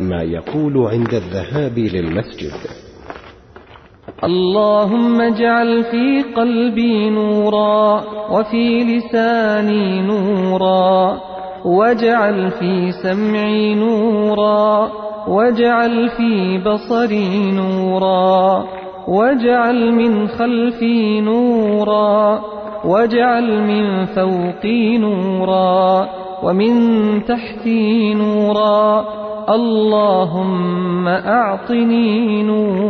ما يقول عند الذهاب للمسجد. اللهم اجعل في قلبي نورا وفي لساني نورا واجعل في سمعي نورا واجعل في بصري نورا واجعل من خلفي نورا واجعل من فوقي نورا ومن تحتي نورا اللهم أعطني نورا